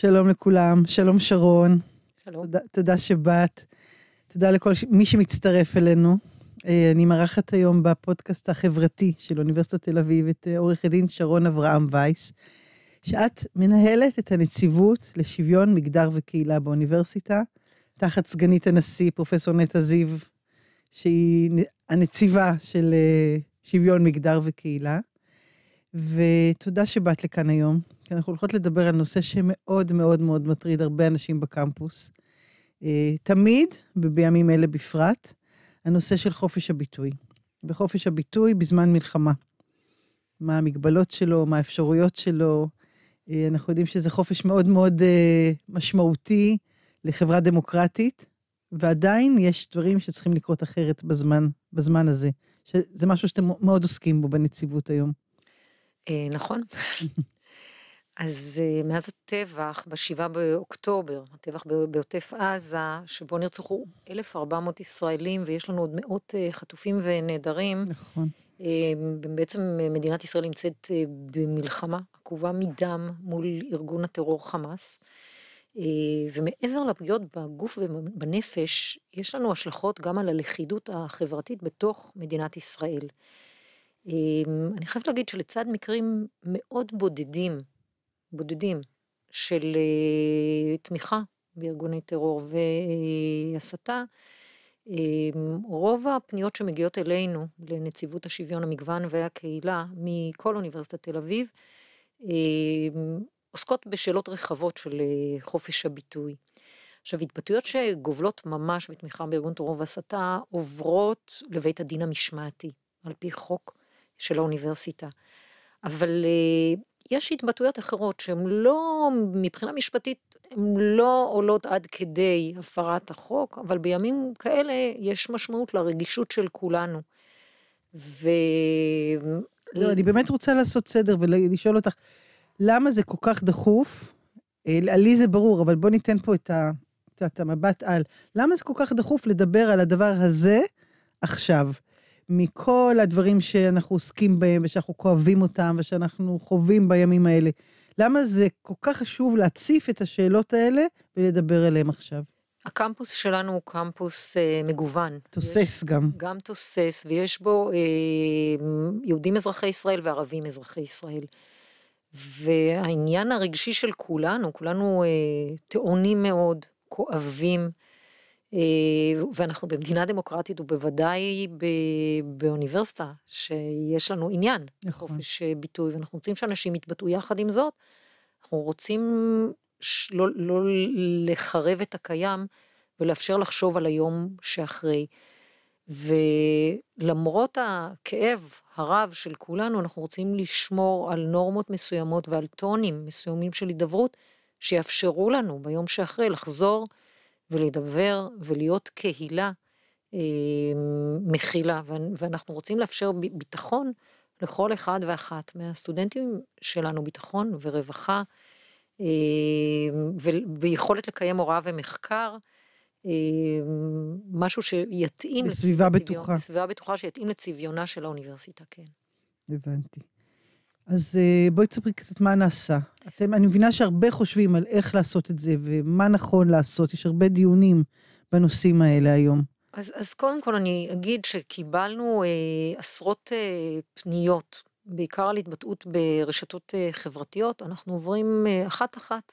שלום לכולם, שלום שרון. שלום. תודה, תודה שבאת. תודה לכל ש... מי שמצטרף אלינו. אה, אני מארחת היום בפודקאסט החברתי של אוניברסיטת תל אביב את אה, עורכת דין שרון אברהם וייס, שאת מנהלת את הנציבות לשוויון מגדר וקהילה באוניברסיטה, תחת סגנית הנשיא, פרופסור נטע זיו, שהיא הנציבה של אה, שוויון מגדר וקהילה. ותודה שבאת לכאן היום, כי אנחנו הולכות לדבר על נושא שמאוד מאוד מאוד מטריד הרבה אנשים בקמפוס. תמיד, ובימים אלה בפרט, הנושא של חופש הביטוי. וחופש הביטוי בזמן מלחמה. מה המגבלות שלו, מה האפשרויות שלו. אנחנו יודעים שזה חופש מאוד מאוד משמעותי לחברה דמוקרטית, ועדיין יש דברים שצריכים לקרות אחרת בזמן, בזמן הזה. שזה משהו שאתם מאוד עוסקים בו בנציבות היום. נכון. אז מאז הטבח, ב-7 באוקטובר, הטבח בעוטף עזה, שבו נרצחו 1,400 ישראלים ויש לנו עוד מאות חטופים ונעדרים. נכון. בעצם מדינת ישראל נמצאת במלחמה עקובה מדם מול ארגון הטרור חמאס. ומעבר לפגיעות בגוף ובנפש, יש לנו השלכות גם על הלכידות החברתית בתוך מדינת ישראל. אני חייבת להגיד שלצד מקרים מאוד בודדים, בודדים, של תמיכה בארגוני טרור והסתה, רוב הפניות שמגיעות אלינו, לנציבות השוויון המגוון והקהילה, מכל אוניברסיטת תל אביב, עוסקות בשאלות רחבות של חופש הביטוי. עכשיו, התבטאויות שגובלות ממש בתמיכה בארגון טרור והסתה, עוברות לבית הדין המשמעתי, על פי חוק של האוניברסיטה. אבל יש התבטאויות אחרות שהן לא, מבחינה משפטית, הן לא עולות עד כדי הפרת החוק, אבל בימים כאלה יש משמעות לרגישות של כולנו. ו... לא, אני באמת רוצה לעשות סדר ולשאול אותך, למה זה כל כך דחוף? לי זה ברור, אבל בוא ניתן פה את, ה, את המבט על. למה זה כל כך דחוף לדבר על הדבר הזה עכשיו? מכל הדברים שאנחנו עוסקים בהם ושאנחנו כואבים אותם ושאנחנו חווים בימים האלה. למה זה כל כך חשוב להציף את השאלות האלה ולדבר עליהן עכשיו? הקמפוס שלנו הוא קמפוס אה, מגוון. תוסס יש, גם. גם תוסס, ויש בו אה, יהודים אזרחי ישראל וערבים אזרחי ישראל. והעניין הרגשי של כולנו, כולנו אה, טעונים מאוד, כואבים, ואנחנו במדינה דמוקרטית ובוודאי באוניברסיטה שיש לנו עניין נכון. חופש ביטוי ואנחנו רוצים שאנשים יתבטאו יחד עם זאת, אנחנו רוצים לא, לא לחרב את הקיים ולאפשר לחשוב על היום שאחרי. ולמרות הכאב הרב של כולנו, אנחנו רוצים לשמור על נורמות מסוימות ועל טונים מסוימים של הידברות, שיאפשרו לנו ביום שאחרי לחזור ולדבר ולהיות קהילה אה, מכילה, ואנחנו רוצים לאפשר ביטחון לכל אחד ואחת מהסטודנטים שלנו, ביטחון ורווחה, אה, ויכולת לקיים הוראה ומחקר. אה, משהו שיתאים בסביבה בטוחה. בסביבה בטוחה שיתאים לצביונה של האוניברסיטה, כן. הבנתי. אז בואי תספרי קצת מה נעשה. אתם, אני מבינה שהרבה חושבים על איך לעשות את זה ומה נכון לעשות, יש הרבה דיונים בנושאים האלה היום. אז, אז קודם כל אני אגיד שקיבלנו אה, עשרות אה, פניות, בעיקר על התבטאות ברשתות אה, חברתיות, אנחנו עוברים אה, אחת-אחת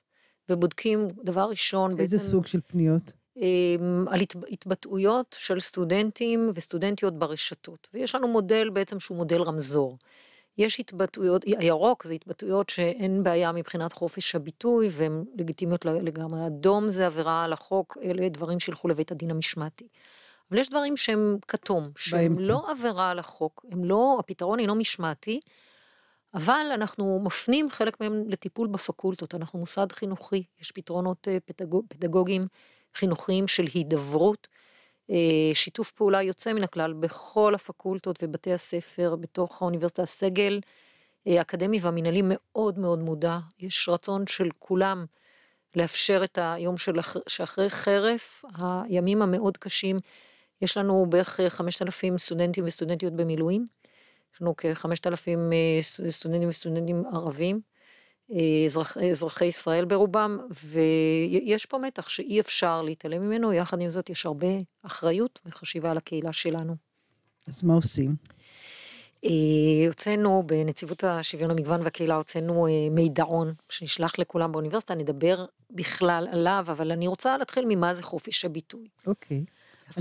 ובודקים דבר ראשון איזה בעצם... איזה סוג של פניות? אה, על התבטאויות של סטודנטים וסטודנטיות ברשתות, ויש לנו מודל בעצם שהוא מודל רמזור. יש התבטאויות, הירוק זה התבטאויות שאין בעיה מבחינת חופש הביטוי והן לגיטימיות לגמרי. אדום זה עבירה על החוק, אלה דברים שילכו לבית הדין המשמעתי. אבל יש דברים שהם כתום, שהם באמצע. לא עבירה על החוק, הם לא, הפתרון אינו משמעתי, אבל אנחנו מפנים חלק מהם לטיפול בפקולטות, אנחנו מוסד חינוכי, יש פתרונות פדגוג, פדגוגיים חינוכיים של הידברות. שיתוף פעולה יוצא מן הכלל בכל הפקולטות ובתי הספר בתוך האוניברסיטה, הסגל האקדמי והמנהלי מאוד מאוד מודע, יש רצון של כולם לאפשר את היום של שאחרי חרף, הימים המאוד קשים, יש לנו בערך 5,000 סטודנטים וסטודנטיות במילואים, יש לנו כ-5,000 סטודנטים וסטודנטים ערבים, אזרח, אזרחי ישראל ברובם, ויש פה מתח שאי אפשר להתעלם ממנו, יחד עם זאת יש הרבה אחריות וחשיבה על הקהילה שלנו. אז מה עושים? אה, הוצאנו בנציבות השוויון המגוון והקהילה, הוצאנו אה, מידעון שנשלח לכולם באוניברסיטה, נדבר בכלל עליו, אבל אני רוצה להתחיל ממה זה חופש הביטוי. אוקיי.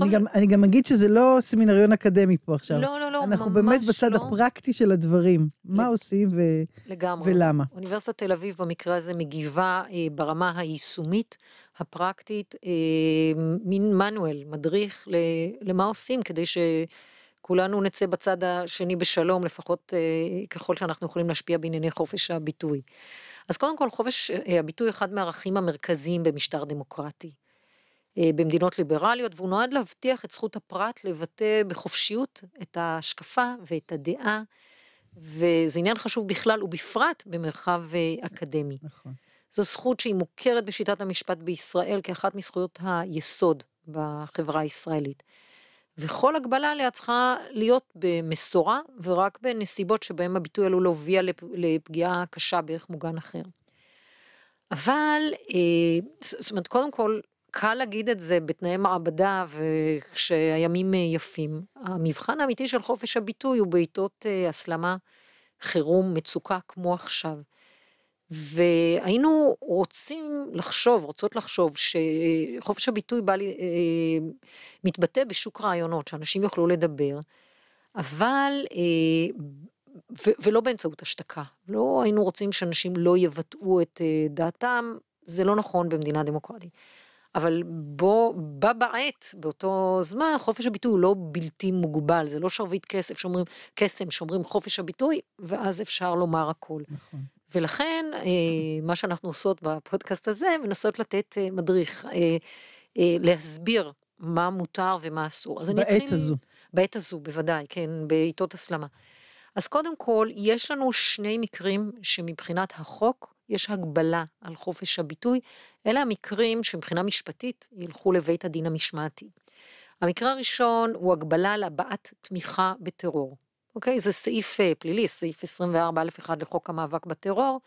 אני גם, אני גם אגיד שזה לא סמינריון אקדמי פה עכשיו. לא, לא, לא, אנחנו באמת בצד לא. הפרקטי של הדברים. מה עושים ו... לגמרי. ולמה. אוניברסיטת תל אביב במקרה הזה מגיבה אה, ברמה היישומית, הפרקטית, אה, מין מנואל, מדריך ל, למה עושים כדי שכולנו נצא בצד השני בשלום, לפחות אה, ככל שאנחנו יכולים להשפיע בענייני חופש הביטוי. אז קודם כל, חופש אה, הביטוי אחד מהערכים המרכזיים במשטר דמוקרטי. אה, במדינות ליברליות, והוא נועד להבטיח את זכות הפרט לבטא בחופשיות את ההשקפה ואת הדעה, וזה עניין חשוב בכלל ובפרט במרחב אה, אקדמי. נכון. זו זכות שהיא מוכרת בשיטת המשפט בישראל כאחת מזכויות היסוד בחברה הישראלית. וכל הגבלה עליה צריכה להיות במשורה ורק בנסיבות שבהן הביטוי עלול להוביל לפגיעה קשה בערך מוגן אחר. אבל, אה, זאת אומרת, קודם כל, קל להגיד את זה בתנאי מעבדה וכשהימים אה, יפים. המבחן האמיתי של חופש הביטוי הוא בעיתות אה, הסלמה, חירום, מצוקה כמו עכשיו. והיינו רוצים לחשוב, רוצות לחשוב, שחופש הביטוי בא לי, אה, מתבטא בשוק רעיונות, שאנשים יוכלו לדבר, אבל, ולא באמצעות השתקה. לא היינו רוצים שאנשים לא יבטאו את דעתם, זה לא נכון במדינה דמוקרטית. אבל בו, בה בעת, באותו זמן, חופש הביטוי הוא לא בלתי מוגבל, זה לא שרביט כסף שאומרים, קסם שאומרים חופש הביטוי, ואז אפשר לומר הכל. נכון. ולכן, אה, מה שאנחנו עושות בפודקאסט הזה, מנסות לתת אה, מדריך, אה, להסביר מה מותר ומה אסור. אז בעת אתחיל, הזו. בעת הזו, בוודאי, כן, בעיתות הסלמה. אז קודם כל, יש לנו שני מקרים שמבחינת החוק, יש הגבלה על חופש הביטוי, אלה המקרים שמבחינה משפטית ילכו לבית הדין המשמעתי. המקרה הראשון הוא הגבלה על הבעת תמיכה בטרור. אוקיי? זה סעיף אה, פלילי, סעיף 24א1 לחוק המאבק בטרור,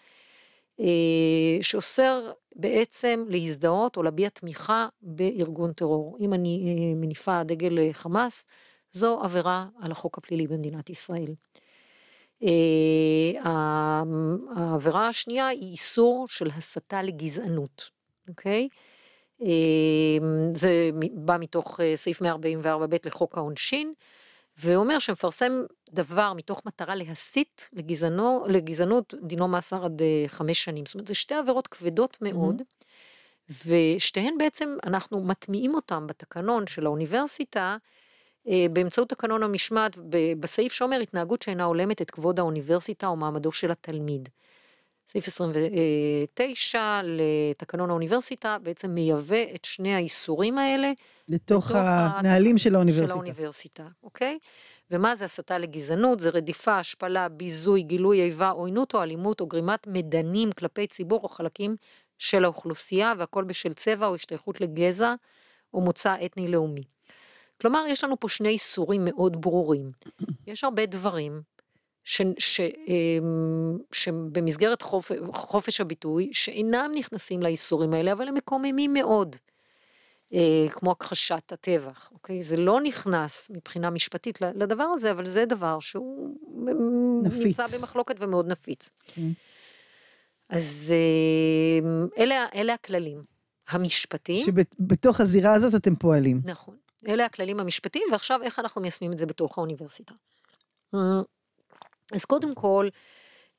אה, שאוסר בעצם להזדהות או להביע תמיכה בארגון טרור. אם אני אה, מניפה דגל חמאס, זו עבירה על החוק הפלילי במדינת ישראל. אה, העבירה השנייה היא איסור של הסתה לגזענות, אוקיי? אה, זה בא מתוך אה, סעיף 144ב' לחוק העונשין, ואומר שמפרסם דבר מתוך מטרה להסית לגזענו, לגזענות, דינו מאסר עד חמש שנים. זאת אומרת, זה שתי עבירות כבדות מאוד, mm-hmm. ושתיהן בעצם, אנחנו מטמיעים אותן בתקנון של האוניברסיטה, אה, באמצעות תקנון המשמעת בסעיף שאומר התנהגות שאינה הולמת את כבוד האוניברסיטה או מעמדו של התלמיד. סעיף 29 לתקנון האוניברסיטה בעצם מייבא את שני האיסורים האלה. לתוך הנהלים של האוניברסיטה. של האוניברסיטה, אוקיי? ומה זה הסתה לגזענות? זה רדיפה, השפלה, ביזוי, גילוי איבה, עוינות או אלימות או גרימת מדנים כלפי ציבור או חלקים של האוכלוסייה, והכל בשל צבע או השתייכות לגזע או מוצא אתני לאומי. כלומר, יש לנו פה שני איסורים מאוד ברורים. יש הרבה דברים ש, ש, אמ, שבמסגרת חופ, חופש הביטוי, שאינם נכנסים לאיסורים האלה, אבל הם מקוממים מאוד. אה, כמו הכחשת הטבח, אוקיי? זה לא נכנס מבחינה משפטית לדבר הזה, אבל זה דבר שהוא נפיץ. נמצא במחלוקת ומאוד נפיץ. כן. אז אמ, אלה, אלה הכללים המשפטיים. שבתוך הזירה הזאת אתם פועלים. נכון. אלה הכללים המשפטיים, ועכשיו איך אנחנו מיישמים את זה בתוך האוניברסיטה. אז קודם כל,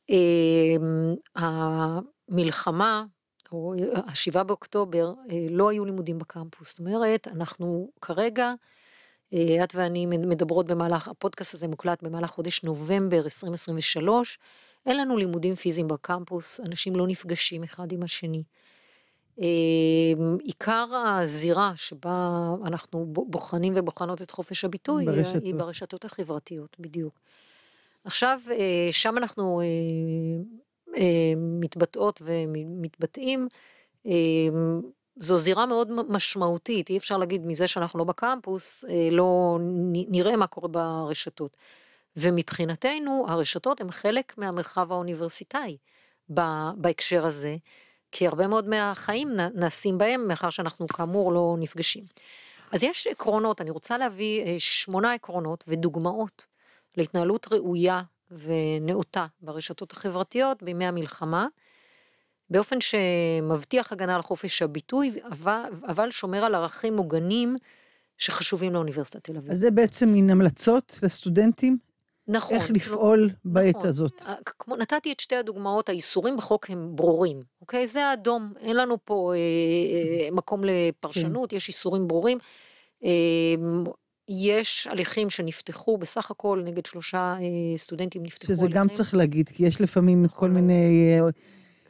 אמ, המלחמה, או השבעה באוקטובר, אה, לא היו לימודים בקמפוס. זאת אומרת, אנחנו כרגע, אה, את ואני מדברות במהלך, הפודקאסט הזה מוקלט במהלך חודש נובמבר 2023, אין לנו לימודים פיזיים בקמפוס, אנשים לא נפגשים אחד עם השני. אמ, עיקר הזירה שבה אנחנו בוחנים ובוחנות את חופש הביטוי ברשתות. היא ברשתות החברתיות, בדיוק. עכשיו, אה, שם אנחנו אה, אה, מתבטאות ומתבטאים, זו זירה מאוד משמעותית, אי אפשר להגיד מזה שאנחנו לא בקמפוס, לא נראה מה קורה ברשתות. ומבחינתנו, הרשתות הן חלק מהמרחב האוניברסיטאי. בהקשר הזה, כי הרבה מאוד מהחיים נעשים בהם, מאחר שאנחנו כאמור לא נפגשים. אז יש עקרונות, אני רוצה להביא אה, שמונה עקרונות ודוגמאות להתנהלות ראויה ונאותה ברשתות החברתיות בימי המלחמה, באופן שמבטיח הגנה על חופש הביטוי, אבל, אבל שומר על ערכים מוגנים שחשובים לאוניברסיטת תל אביב. אז זה בעצם מין המלצות לסטודנטים? נכון. איך לפעול לא, בעת נכון. הזאת. אה, כמו נתתי את שתי הדוגמאות, האיסורים בחוק הם ברורים, אוקיי? זה האדום, אין לנו פה אה, אה, מקום לפרשנות, כן. יש איסורים ברורים. אה, יש הליכים שנפתחו בסך הכל נגד שלושה אה, סטודנטים נפתחו שזה הליכים. שזה גם צריך להגיד, כי יש לפעמים נכון. כל מיני... אה,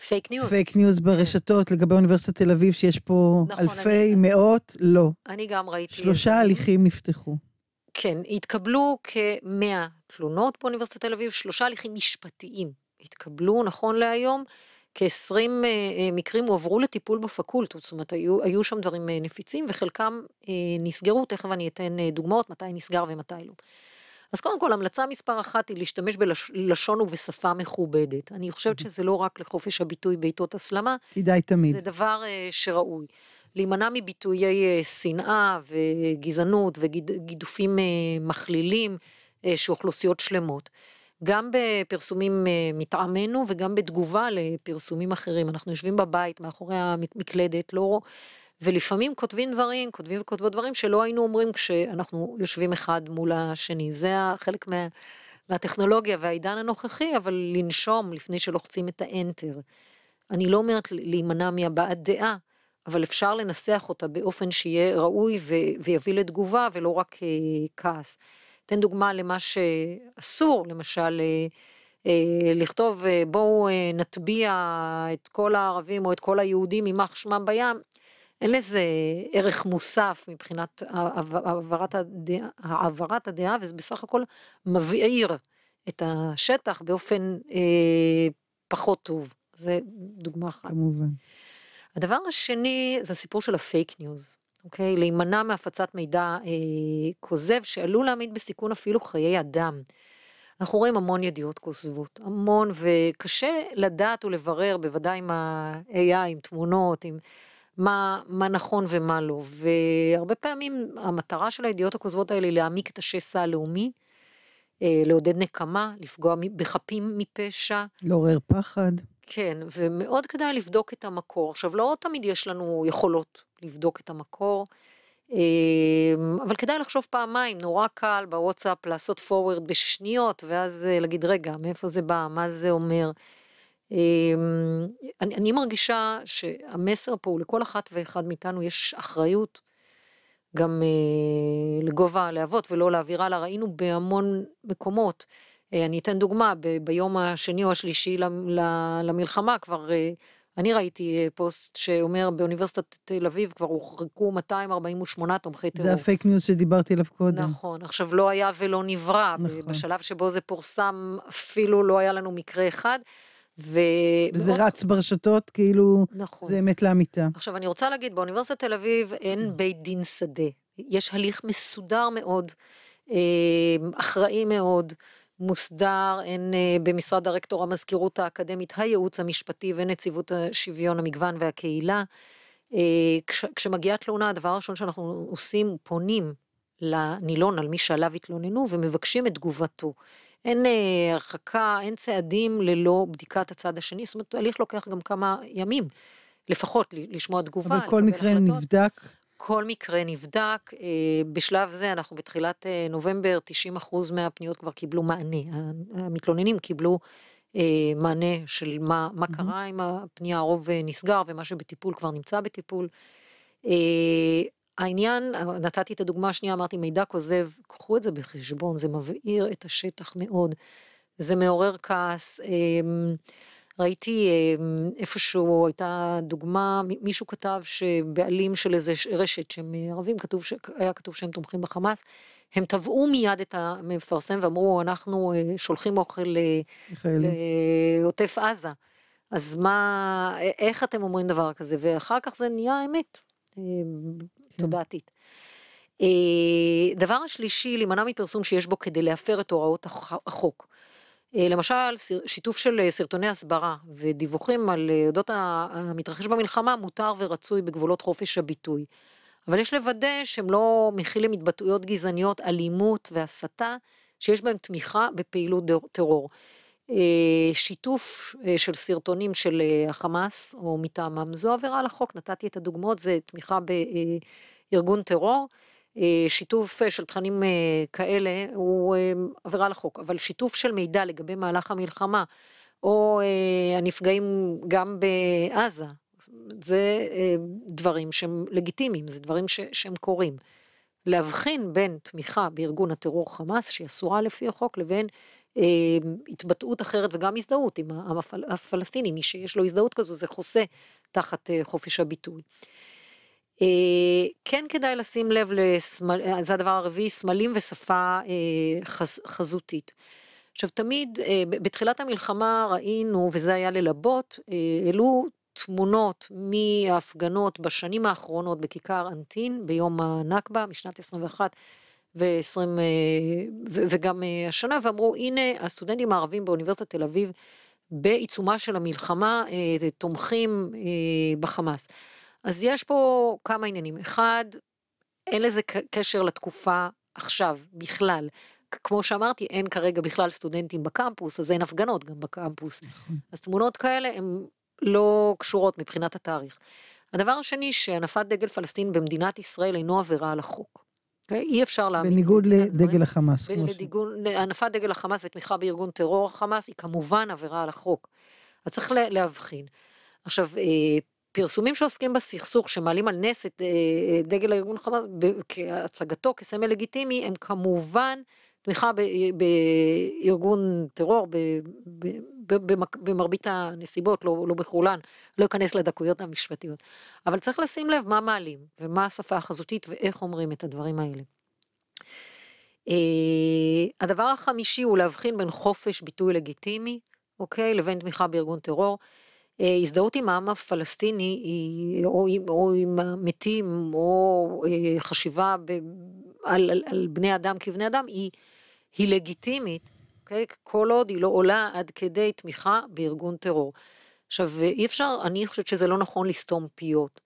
פייק ניוז. פייק ניוז ברשתות לגבי אוניברסיטת תל אביב, שיש פה נכון, אלפי, אני, מאות, לא. אני גם ראיתי... שלושה הליכים נפתחו. כן, התקבלו כמאה תלונות באוניברסיטת תל אביב, שלושה הליכים משפטיים התקבלו נכון להיום, כ-20 אה, אה, מקרים הועברו לטיפול בפקולטות, זאת אומרת היו, היו שם דברים אה, נפיצים וחלקם נסגרו, תכף אני אתן דוגמאות מתי נסגר ומתי לא. אז קודם כל, המלצה מספר אחת היא להשתמש בלשון ובשפה מכובדת. אני חושבת שזה לא רק לחופש הביטוי בעיתות הסלמה. כדאי תמיד. זה דבר שראוי. להימנע מביטויי שנאה וגזענות וגידופים מכלילים של אוכלוסיות שלמות. גם בפרסומים אה, מטעמנו וגם בתגובה לפרסומים אחרים. אנחנו יושבים בבית מאחורי המקלדת, לא... ולפעמים כותבים דברים, כותבים וכותבות דברים שלא היינו אומרים כשאנחנו יושבים אחד מול השני. זה חלק מה, מהטכנולוגיה והעידן הנוכחי, אבל לנשום לפני שלוחצים את האנטר. אני לא אומרת להימנע מהבעת דעה, אבל אפשר לנסח אותה באופן שיהיה ראוי ו- ויביא לתגובה ולא רק אה, כעס. אתן דוגמה למה שאסור, למשל, אה, אה, לכתוב אה, בואו נטביע את כל הערבים או את כל היהודים יימח שמם בים, אין לזה ערך מוסף מבחינת העברת הדעה, העברת הדעה וזה בסך הכל מבעיר את השטח באופן אה, פחות טוב. זה דוגמה אחת. כמובן. הדבר השני זה הסיפור של הפייק ניוז. אוקיי? להימנע מהפצת מידע אה, כוזב שעלול להעמיד בסיכון אפילו חיי אדם. אנחנו רואים המון ידיעות כוזבות, המון, וקשה לדעת ולברר, בוודאי עם ה-AI, עם תמונות, עם מה, מה נכון ומה לא. והרבה פעמים המטרה של הידיעות הכוזבות האלה היא להעמיק את השסע הלאומי, אה, לעודד נקמה, לפגוע בחפים מפשע. לעורר פחד. כן, ומאוד כדאי לבדוק את המקור. עכשיו, לא תמיד יש לנו יכולות לבדוק את המקור, אמ, אבל כדאי לחשוב פעמיים, נורא קל בוואטסאפ לעשות forward בשניות, ואז אה, להגיד, רגע, מאיפה זה בא, מה זה אומר. אמ, אני, אני מרגישה שהמסר פה הוא לכל אחת ואחד מאיתנו יש אחריות גם אה, לגובה הלהבות ולא להעביר הלאה, ראינו בהמון מקומות. אה, אני אתן דוגמה, ב, ביום השני או השלישי למלחמה כבר אני ראיתי אה, פוסט שאומר באוניברסיטת תל אביב כבר הורחקו 248 תומכי טרור. זה הפייק ניוז שדיברתי עליו קודם. נכון, עכשיו לא היה ולא נברא, נכון. בשלב שבו זה פורסם אפילו לא היה לנו מקרה אחד. ו... וזה מאוד... רץ ברשתות, כאילו, נכון. זה אמת לאמיתה. עכשיו, אני רוצה להגיד, באוניברסיטת תל אביב אין בית דין שדה. יש הליך מסודר מאוד, אה, אחראי מאוד, מוסדר, הן אה, במשרד הרקטור המזכירות האקדמית, הייעוץ המשפטי ונציבות השוויון, המגוון והקהילה. אה, כש, כשמגיעה תלונה, הדבר הראשון שאנחנו עושים, פונים לנילון, על מי שעליו התלוננו, ומבקשים את תגובתו. אין אה, הרחקה, אין צעדים ללא בדיקת הצד השני, זאת אומרת, ההליך לוקח גם כמה ימים, לפחות לשמוע תגובה. אבל כל מקרה החלטות. נבדק? כל מקרה נבדק, אה, בשלב זה אנחנו בתחילת אה, נובמבר, 90% מהפניות כבר קיבלו מענה, המתלוננים קיבלו אה, מענה של מה, מה קרה עם הפנייה, הרוב נסגר ומה שבטיפול כבר נמצא בטיפול. העניין, נתתי את הדוגמה השנייה, אמרתי מידע כוזב, קחו את זה בחשבון, זה מבעיר את השטח מאוד, זה מעורר כעס. ראיתי אמ, איפשהו הייתה דוגמה, מישהו כתב שבעלים של איזה רשת שהם ערבים, כתוב, היה כתוב שהם תומכים בחמאס, הם תבעו מיד את המפרסם ואמרו אנחנו אה, שולחים אוכל לעוטף עזה. אז מה, איך אתם אומרים דבר כזה? ואחר כך זה נהיה אמת, אה, כן. תודעתית. אה, דבר השלישי, להימנע מפרסום שיש בו כדי להפר את הוראות החוק. למשל, שיתוף של סרטוני הסברה ודיווחים על אודות המתרחש במלחמה מותר ורצוי בגבולות חופש הביטוי. אבל יש לוודא שהם לא מכילים התבטאויות גזעניות, אלימות והסתה, שיש בהם תמיכה בפעילות טרור. אה, שיתוף אה, של סרטונים של אה, החמאס או מטעמם, זו עבירה על החוק, נתתי את הדוגמאות, זה תמיכה בארגון טרור. שיתוף של תכנים כאלה הוא עבירה על החוק, אבל שיתוף של מידע לגבי מהלך המלחמה, או הנפגעים גם בעזה, זה דברים שהם לגיטימיים, זה דברים ש, שהם קורים. להבחין בין תמיכה בארגון הטרור חמאס, שהיא אסורה לפי החוק, לבין אה, התבטאות אחרת וגם הזדהות עם העם הפל, הפלסטיני, מי שיש לו הזדהות כזו זה חוסה תחת אה, חופש הביטוי. אה, כן כדאי לשים לב, לסמל, אה, זה הדבר הרביעי, סמלים ושפה אה, חז, חזותית. עכשיו תמיד בתחילת המלחמה ראינו, וזה היה ללבות, העלו תמונות מההפגנות בשנים האחרונות בכיכר אנטין ביום הנכבה משנת 21 ו-20 וגם השנה ואמרו הנה הסטודנטים הערבים באוניברסיטת תל אביב בעיצומה של המלחמה תומכים בחמאס. אז יש פה כמה עניינים. אחד, אין לזה קשר לתקופה עכשיו בכלל. כמו שאמרתי, אין כרגע בכלל סטודנטים בקמפוס, אז אין הפגנות גם בקמפוס. נכון. אז תמונות כאלה הן לא קשורות מבחינת התאריך. הדבר השני, שהנפת דגל פלסטין במדינת ישראל אינו עבירה על החוק. Okay? אוקיי? אי אפשר להאמין. בניגוד לדגל החמאס. הנפת דגל החמאס ותמיכה בארגון טרור החמאס היא כמובן עבירה על החוק. אז צריך להבחין. עכשיו, אה, פרסומים שעוסקים בסכסוך, שמעלים על נס את אה, דגל הארגון חמאס, כהצגתו כסמל לגיטימי, הם כמובן תמיכה בארגון טרור במרבית הנסיבות, לא, לא בכולן, לא אכנס לדקויות המשפטיות. אבל צריך לשים לב מה מעלים ומה השפה החזותית ואיך אומרים את הדברים האלה. הדבר החמישי הוא להבחין בין חופש ביטוי לגיטימי, אוקיי, לבין תמיכה בארגון טרור. Uh, הזדהות עם העם הפלסטיני או, או עם המתים או uh, חשיבה ב, על, על, על בני אדם כבני אדם היא, היא לגיטימית, אוקיי? כל עוד היא לא עולה עד כדי תמיכה בארגון טרור. עכשיו, אי אפשר, אני חושבת שזה לא נכון לסתום פיות.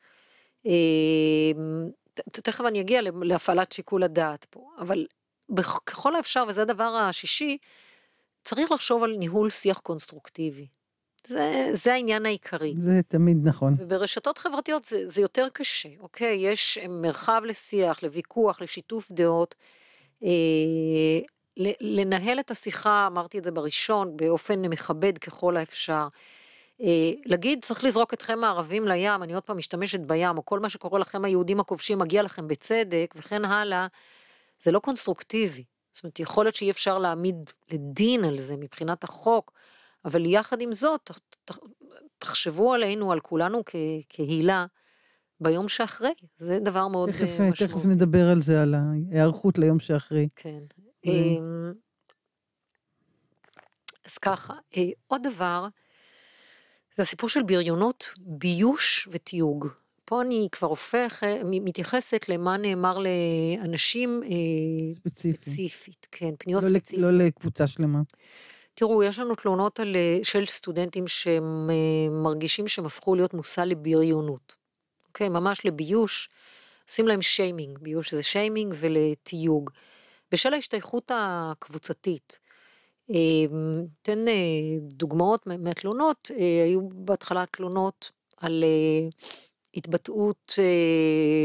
אמ, תכף אני אגיע להפעלת שיקול הדעת פה, אבל ככל האפשר, וזה הדבר השישי, צריך לחשוב על ניהול שיח קונסטרוקטיבי. זה, זה העניין העיקרי. זה תמיד נכון. וברשתות חברתיות זה, זה יותר קשה, אוקיי? יש מרחב לשיח, לוויכוח, לשיתוף דעות. אה, לנהל את השיחה, אמרתי את זה בראשון, באופן מכבד ככל האפשר. אה, להגיד, צריך לזרוק אתכם הערבים לים, אני עוד פעם משתמשת בים, או כל מה שקורה לכם היהודים הכובשים מגיע לכם בצדק, וכן הלאה, זה לא קונסטרוקטיבי. זאת אומרת, יכול להיות שאי אפשר להעמיד לדין על זה מבחינת החוק, אבל יחד עם זאת, תחשבו עלינו, על כולנו כקהילה, ביום שאחרי, זה דבר מאוד תכף, אה, משמעותי. תכף נדבר על זה, על ההיערכות ליום שאחרי. כן. אמ, אז ככה, אה, עוד דבר, זה הסיפור של בריונות, ביוש ותיוג. פה אני כבר הופך, אה, מתייחסת למה נאמר לאנשים אה, ספציפי. ספציפית, כן, פניות לא ספציפיות. לא לקבוצה שלמה. תראו, יש לנו תלונות על, של סטודנטים שהם מרגישים שהם הפכו להיות מושא לבריונות. אוקיי, ממש לביוש, עושים להם שיימינג, ביוש זה שיימינג ולתיוג. בשל ההשתייכות הקבוצתית. אתן אה, אה, דוגמאות מהתלונות, אה, היו בהתחלה תלונות על התבטאות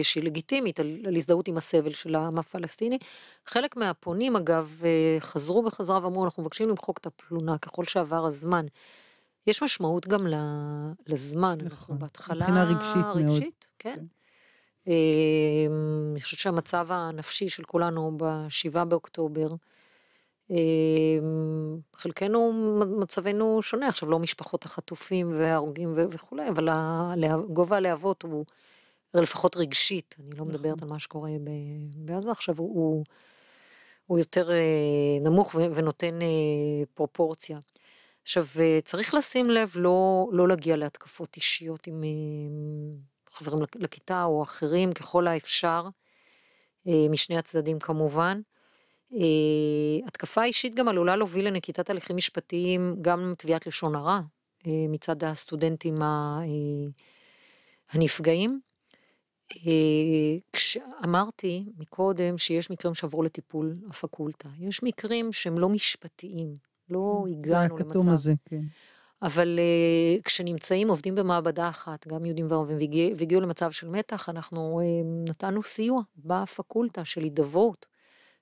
שהיא לגיטימית, על, על הזדהות עם הסבל של העם הפלסטיני. חלק מהפונים אגב חזרו בחזרה ואמרו אנחנו מבקשים למחוק את הפלונה ככל שעבר הזמן. יש משמעות גם לזמן, נכון, אנחנו בהתחלה מבחינה רגשית, רגשית מאוד. כן. כן. אמ, אני חושבת שהמצב הנפשי של כולנו בשבעה באוקטובר, חלקנו מצבנו שונה, עכשיו לא משפחות החטופים וההרוגים וכולי, אבל גובה הלהבות הוא לפחות רגשית, אני לא מדברת נכון. על מה שקורה בעזה עכשיו, הוא, הוא יותר אה, נמוך ונותן אה, פרופורציה. עכשיו, אה, צריך לשים לב לא, לא להגיע להתקפות אישיות עם חברים לכיתה או אחרים ככל האפשר, משני הצדדים כמובן. אה, התקפה אישית גם עלולה להוביל לנקיטת הליכים משפטיים, גם תביעת לשון הרע אה, מצד הסטודנטים אה, הנפגעים. כשאמרתי מקודם שיש מקרים שעברו לטיפול הפקולטה, יש מקרים שהם לא משפטיים, לא הגענו זה הכתום למצב. הזה, כן. אבל uh, כשנמצאים עובדים במעבדה אחת, גם יהודים וערבים, והגיע, והגיעו למצב של מתח, אנחנו uh, נתנו סיוע בפקולטה של הידברות,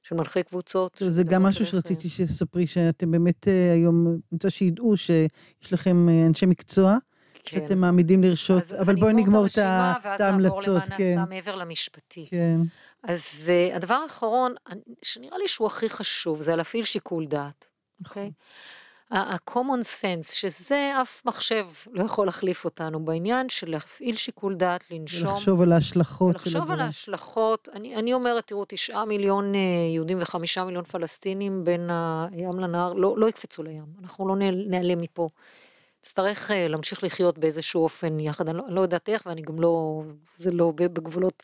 של מנחי קבוצות. זה גם משהו שרציתי שתספרי, שאתם באמת אה, היום, אני רוצה שידעו שיש לכם אה, אנשי מקצוע, כן. שאתם מעמידים לרשות, אז, אבל בואי נגמור את הרשימה, ה- ואז ההמלצות, נעבור למה כן. נעשה מעבר למשפטי. כן. אז uh, הדבר האחרון, שנראה לי שהוא הכי חשוב, זה להפעיל שיקול דעת, אוקיי? ה-common sense, שזה אף מחשב לא יכול להחליף אותנו בעניין של להפעיל שיקול דעת, לנשום. ולחשוב על ההשלכות של ולחשוב על. ההשלכות, אני, אני אומרת, תראו, תשעה מיליון אה, יהודים וחמישה מיליון פלסטינים בין הים לנהר, לא, לא יקפצו לים, אנחנו לא נעל- נעלם מפה. נצטרך אה, להמשיך לחיות באיזשהו אופן יחד, אני לא, אני לא יודעת איך, ואני גם לא, זה לא בגבולות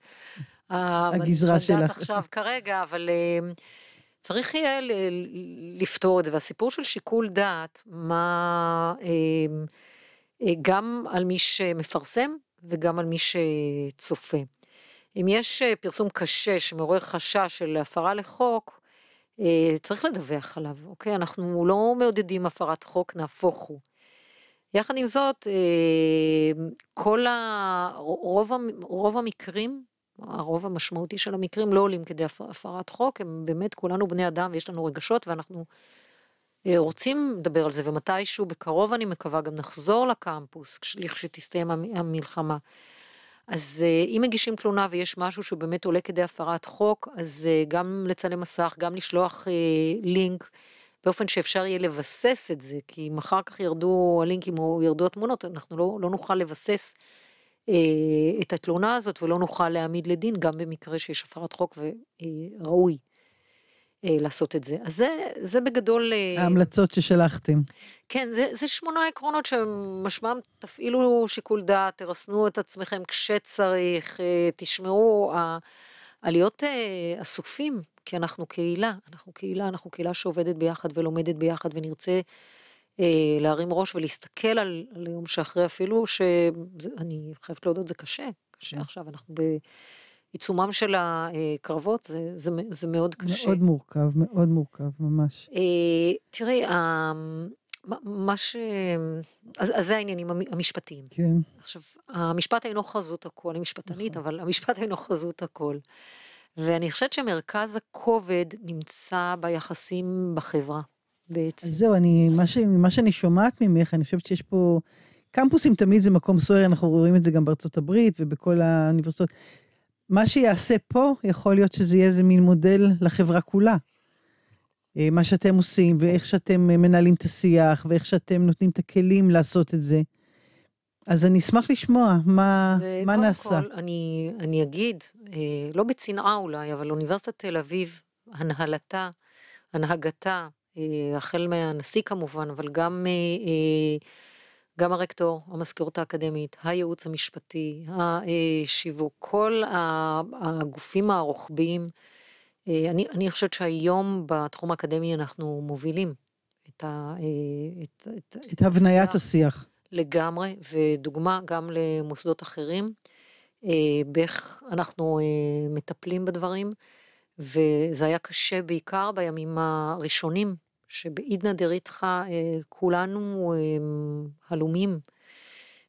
הגזרה שלך. עכשיו כרגע, אבל אה, צריך יהיה לפתור את זה, והסיפור של שיקול דעת, מה, אה, אה, גם על מי שמפרסם וגם על מי שצופה. אם יש אה, פרסום קשה שמעורר חשש של הפרה לחוק, אה, צריך לדווח עליו, אוקיי? אנחנו לא מעודדים הפרת חוק, נהפוך הוא. יחד עם זאת, כל ה... רוב, רוב המקרים, הרוב המשמעותי של המקרים לא עולים כדי הפ- הפרת חוק, הם באמת כולנו בני אדם ויש לנו רגשות ואנחנו אה, רוצים לדבר על זה, ומתישהו בקרוב אני מקווה גם נחזור לקמפוס, כש- לכשתסתיים המ- המלחמה. אז אה, אם מגישים תלונה ויש משהו שבאמת עולה כדי הפרת חוק, אז אה, גם לצלם מסך, גם לשלוח לינק, באופן שאפשר יהיה לבסס את זה, כי אם אחר כך ירדו הלינקים או ירדו התמונות, אנחנו לא, לא נוכל לבסס את התלונה הזאת ולא נוכל להעמיד לדין, גם במקרה שיש הפרת חוק וראוי אה, לעשות את זה. אז זה, זה בגדול... אה, ההמלצות ששלחתם. כן, זה, זה שמונה עקרונות שמשמעם תפעילו שיקול דעת, תרסנו את עצמכם כשצריך, אה, תשמרו ה- על להיות אה, אסופים, כי אנחנו קהילה, אנחנו קהילה, אנחנו קהילה שעובדת ביחד ולומדת ביחד ונרצה אה, להרים ראש ולהסתכל על, על היום שאחרי אפילו, שאני חייבת להודות, זה קשה, קשה עכשיו, אנחנו בעיצומם של הקרבות, זה, זה, זה מאוד קשה. מאוד מורכב, מאוד מורכב, ממש. אה, תראי, ה- מה- ש... אז, אז זה העניינים המ- המשפטיים. כן. עכשיו, המשפט אינו חזות הכל, אני משפטנית, אבל המשפט אינו חזות הכל. ואני חושבת שמרכז הכובד נמצא ביחסים בחברה, בעצם. אז זהו, אני, מה, ש, מה שאני שומעת ממך, אני חושבת שיש פה... קמפוסים תמיד זה מקום סוער, אנחנו רואים את זה גם בארצות הברית ובכל האוניברסיטאות. מה שיעשה פה, יכול להיות שזה יהיה איזה מין מודל לחברה כולה. אה, מה שאתם עושים, ואיך שאתם אה, מנהלים את השיח, ואיך שאתם נותנים את הכלים לעשות את זה. אז אני אשמח לשמוע מה, אז, אה, מה קודם נעשה. כל, אני, אני אגיד, לא בצנעה אולי, אבל אוניברסיטת תל אביב, הנהלתה, הנהגתה, החל מהנשיא כמובן, אבל גם, אה, אה, גם הרקטור, המזכירות האקדמית, הייעוץ המשפטי, השיווק, כל הגופים הרוחביים, אה, אני, אני חושבת שהיום בתחום האקדמי אנחנו מובילים את, ה, אה, את, את, את הבניית השיח. לגמרי, ודוגמה גם למוסדות אחרים, אה, באיך אנחנו אה, מטפלים בדברים, וזה היה קשה בעיקר בימים הראשונים, שבעידנא דריתחא אה, כולנו הלומים,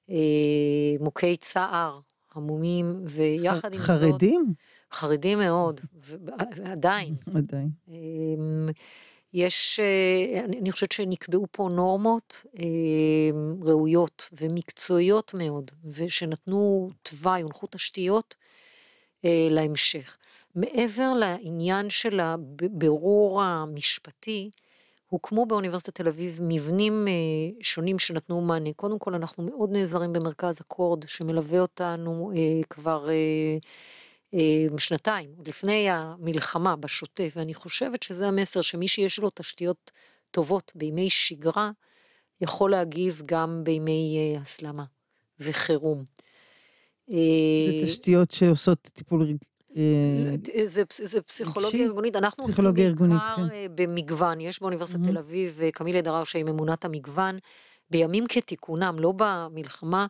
אה, מוכי צער, המומים, ויחד עם זאת... חרדים? חרדים מאוד, ועדיין. עדיין. אמ, יש, אה, אני חושבת שנקבעו פה נורמות אמ, ראויות ומקצועיות מאוד, ושנתנו תוואי, הונחו תשתיות להמשך. מעבר לעניין של הבירור המשפטי, הוקמו באוניברסיטת תל אביב מבנים אה, שונים שנתנו מענה. קודם כל, אנחנו מאוד נעזרים במרכז אקורד, שמלווה אותנו אה, כבר אה, שנתיים, לפני המלחמה, בשוטף, ואני חושבת שזה המסר שמי שיש לו תשתיות טובות בימי שגרה, יכול להגיב גם בימי הסלמה וחירום. זה תשתיות שעושות טיפול זה, זה פסיכולוגיה ארגונית, אנחנו עושים בעיקר כן. במגוון, יש באוניברסיטת mm-hmm. תל אביב קמילה דראר שהיא ממונת המגוון, בימים כתיקונם, לא במלחמה,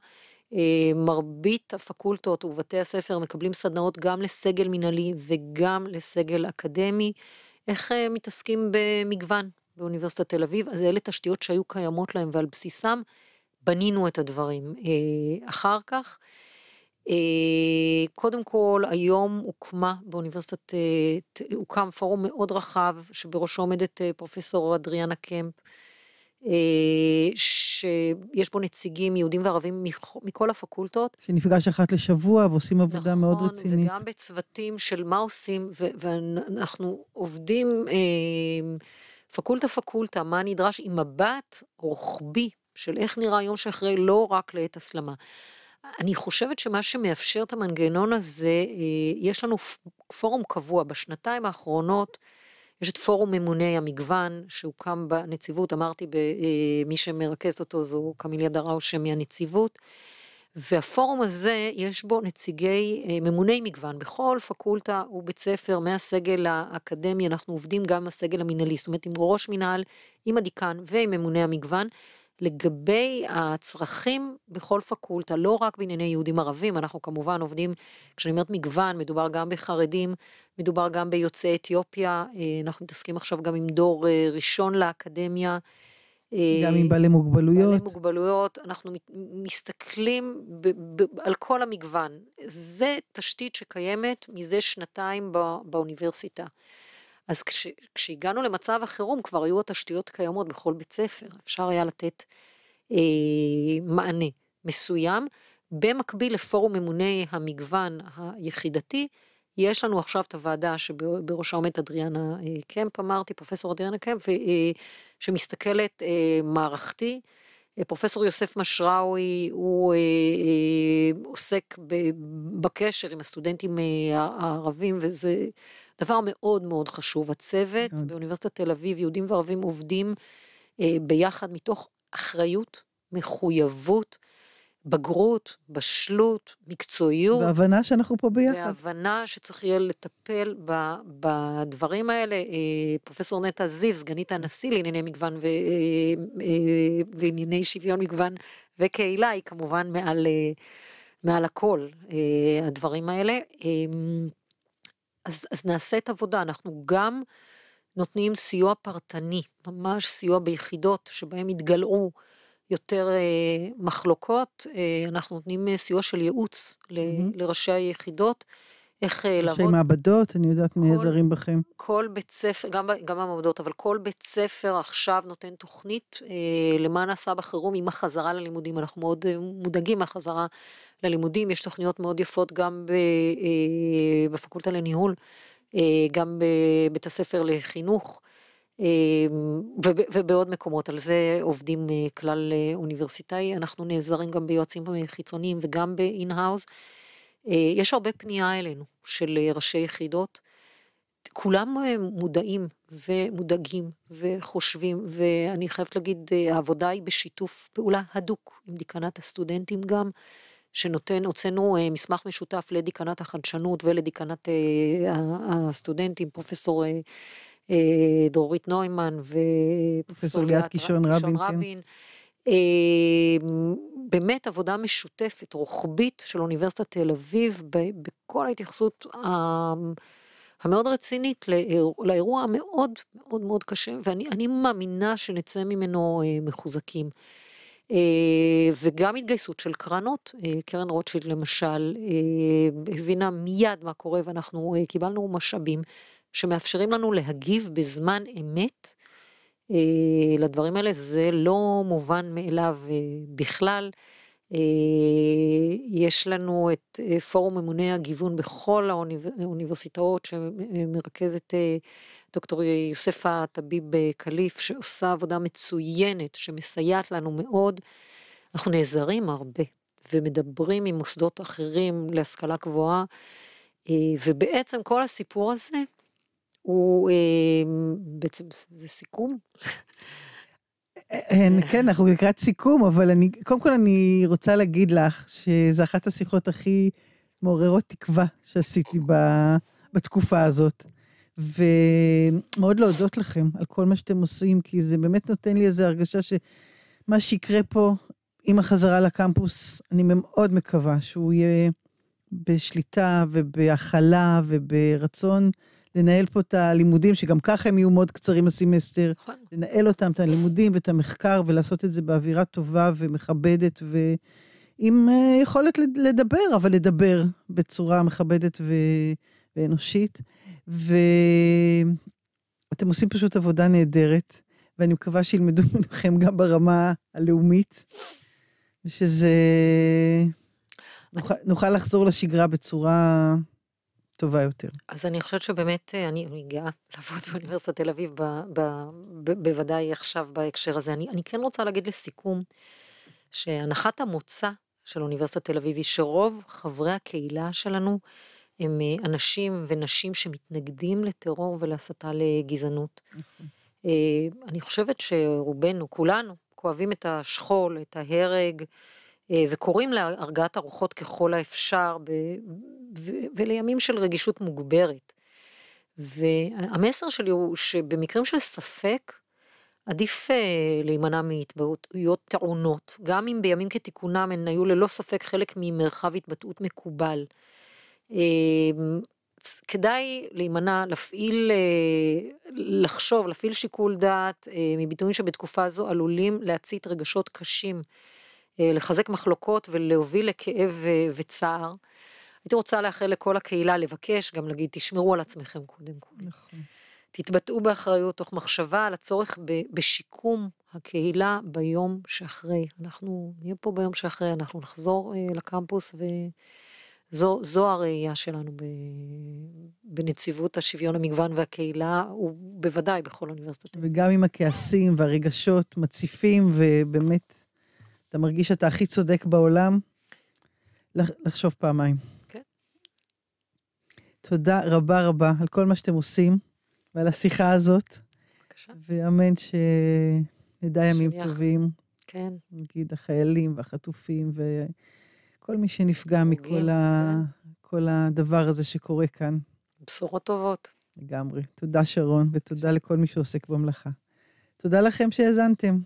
מרבית הפקולטות ובתי הספר מקבלים סדנאות גם לסגל מנהלי וגם לסגל אקדמי, איך מתעסקים במגוון באוניברסיטת תל אביב, אז אלה תשתיות שהיו קיימות להם ועל בסיסם בנינו את הדברים. אחר כך, אה, קודם כל, היום הוקמה באוניברסיטת, אה, הוקם פורום מאוד רחב, שבראשו עומדת אה, פרופסור אדריאנה קמפ, שיש בו נציגים יהודים וערבים מכל הפקולטות. שנפגש אחת לשבוע ועושים עבודה נכון, מאוד רצינית. נכון, וגם בצוותים של מה עושים, ואנחנו עובדים פקולטה פקולטה, מה נדרש עם מבט רוחבי של איך נראה יום שאחרי, לא רק לעת הסלמה. אני חושבת שמה שמאפשר את המנגנון הזה, אה, יש לנו פורום קבוע. בשנתיים האחרונות, יש את פורום ממוני המגוון שהוקם בנציבות, אמרתי, אה, מי שמרכזת אותו זו קמיליה דראושה מהנציבות, והפורום הזה יש בו נציגי אה, ממוני מגוון. בכל פקולטה ובית ספר מהסגל האקדמי, אנחנו עובדים גם עם הסגל המנהלי, זאת אומרת עם ראש מנהל, עם הדיקן ועם ממוני המגוון. לגבי הצרכים בכל פקולטה, לא רק בענייני יהודים ערבים, אנחנו כמובן עובדים, כשאני אומרת מגוון, מדובר גם בחרדים, מדובר גם ביוצאי אתיופיה, אה, אנחנו מתעסקים עכשיו גם עם דור אה, ראשון לאקדמיה. אה, גם עם בעלי מוגבלויות. בעלי מוגבלויות, אנחנו מסתכלים ב- ב- על כל המגוון. זה תשתית שקיימת מזה שנתיים באוניברסיטה. אז כש, כשהגענו למצב החירום כבר היו התשתיות קיימות בכל בית ספר, אפשר היה לתת אה, מענה מסוים. במקביל לפורום ממוני המגוון היחידתי, יש לנו עכשיו את הוועדה שבראשה עומדת אדריאנה אה, קמפ, אמרתי, פרופסור אדריאנה קמפ, אה, שמסתכלת אה, מערכתי. פרופסור יוסף משראוי הוא עוסק בקשר עם הסטודנטים הערבים וזה דבר מאוד מאוד חשוב. הצוות מאוד. באוניברסיטת תל אביב, יהודים וערבים עובדים אה, ביחד מתוך אחריות, מחויבות, בגרות, בשלות, מקצועיות. והבנה שאנחנו פה ביחד. והבנה שצריך יהיה לטפל ב, בדברים האלה. אה, פרופסור נטע זיו, סגנית הנשיא לענייני מגוון ולענייני אה, שוויון מגוון וקהילה, היא כמובן מעל, אה, מעל הכל, אה, הדברים האלה. אה, אז, אז נעשית עבודה, אנחנו גם נותנים סיוע פרטני, ממש סיוע ביחידות שבהם התגלעו יותר אה, מחלוקות, אה, אנחנו נותנים אה, סיוע של ייעוץ mm-hmm. לראשי היחידות. איך אה, לעבוד. ראשי מעבדות, אני יודעת, נעזרים בכם. כל בית ספר, גם, גם המעבדות, אבל כל בית ספר עכשיו נותן תוכנית אה, למה נעשה בחירום עם החזרה ללימודים. אנחנו מאוד אה, מודאגים מהחזרה ללימודים, יש תוכניות מאוד יפות גם ב, אה, בפקולטה לניהול, אה, גם בבית הספר לחינוך. אה, ובעוד מקומות, על זה עובדים כלל אוניברסיטאי, אנחנו נעזרים גם ביועצים חיצוניים וגם ב-in-house. אה, יש הרבה פנייה אלינו של אה, ראשי יחידות. כולם אה, מודעים ומודאגים וחושבים, ואני חייבת להגיד, העבודה היא בשיתוף פעולה הדוק עם דיקנת הסטודנטים גם, שנותן, הוצאנו מסמך משותף לדיקנת החדשנות ולדיקנת הסטודנטים, פרופסור דרורית נוימן ופרופסור ליאת קישון רבין. רבין. כן. אמ, באמת עבודה משותפת, רוחבית של אוניברסיטת תל אביב, בכל ההתייחסות המאוד רצינית לאירוע המאוד מאוד מאוד קשה, ואני מאמינה שנצא ממנו אה, מחוזקים. אה, וגם התגייסות של קרנות, אה, קרן רוטשילד למשל, הבינה מיד מה קורה ואנחנו קיבלנו משאבים שמאפשרים לנו להגיב בזמן אמת. אה, לדברים האלה, זה לא מובן מאליו אה, בכלל. אה, יש לנו את פורום ממוני הגיוון בכל האוניברסיטאות שמרכזת דוקטור יוספה טביב קליף שעושה עבודה מצוינת שמסייעת לנו מאוד. אנחנו נעזרים הרבה ומדברים עם מוסדות אחרים להשכלה גבוהה ובעצם כל הסיפור הזה הוא אה, בעצם, זה סיכום? אה, כן, אנחנו לקראת סיכום, אבל אני, קודם כל אני רוצה להגיד לך שזו אחת השיחות הכי מעוררות תקווה שעשיתי ב, בתקופה הזאת. ומאוד להודות לכם על כל מה שאתם עושים, כי זה באמת נותן לי איזו הרגשה שמה שיקרה פה עם החזרה לקמפוס, אני מאוד מקווה שהוא יהיה בשליטה ובהכלה וברצון לנהל פה את הלימודים, שגם ככה הם יהיו מאוד קצרים הסמסטר. נכון. לנהל אותם, את הלימודים ואת המחקר, ולעשות את זה באווירה טובה ומכבדת, ועם אה, יכולת לדבר, אבל לדבר בצורה מכבדת ו... ואנושית. ואתם עושים פשוט עבודה נהדרת, ואני מקווה שילמדו מכם גם ברמה הלאומית, ושזה... נוכל, נוכל לחזור לשגרה בצורה טובה יותר. אז אני חושבת שבאמת, אה, אני, אני גאה לעבוד באוניברסיטת תל אביב, ב, ב, ב, בוודאי עכשיו בהקשר הזה. אני, אני כן רוצה להגיד לסיכום, שהנחת המוצא של אוניברסיטת תל אביב היא שרוב חברי הקהילה שלנו הם אה, אנשים ונשים שמתנגדים לטרור ולהסתה לגזענות. נכון. אה, אני חושבת שרובנו, כולנו, כואבים את השכול, את ההרג, וקוראים להרגעת הרוחות ככל האפשר, ולימים של רגישות מוגברת. והמסר שלי הוא שבמקרים של ספק, עדיף להימנע מהתבטאויות טעונות, גם אם בימים כתיקונם הן היו ללא ספק חלק ממרחב התבטאות מקובל. אמ, כדאי להימנע, להפעיל, אה, לחשוב, להפעיל שיקול דעת אה, מביטויים שבתקופה זו עלולים להצית רגשות קשים, אה, לחזק מחלוקות ולהוביל לכאב וצער. הייתי רוצה לאחל לכל הקהילה לבקש, גם להגיד, תשמרו על עצמכם קודם כל. נכון. תתבטאו באחריות תוך מחשבה על הצורך בשיקום הקהילה ביום שאחרי. אנחנו נהיה פה ביום שאחרי, אנחנו נחזור לקמפוס ו... זו, זו הראייה שלנו בנציבות השוויון המגוון והקהילה, ובוודאי בכל אוניברסיטה. וגם עם הכעסים והרגשות מציפים, ובאמת, אתה מרגיש שאתה הכי צודק בעולם, לחשוב פעמיים. כן. תודה רבה רבה על כל מה שאתם עושים, ועל השיחה הזאת. בבקשה. ואמן שנדע ימים טובים. כן. נגיד החיילים והחטופים, ו... כל מי שנפגע מכל ה... כן. כל הדבר הזה שקורה כאן. בשורות טובות. לגמרי. תודה, שרון, ותודה לכל מי שעוסק במלאכה. תודה לכם שהאזנתם.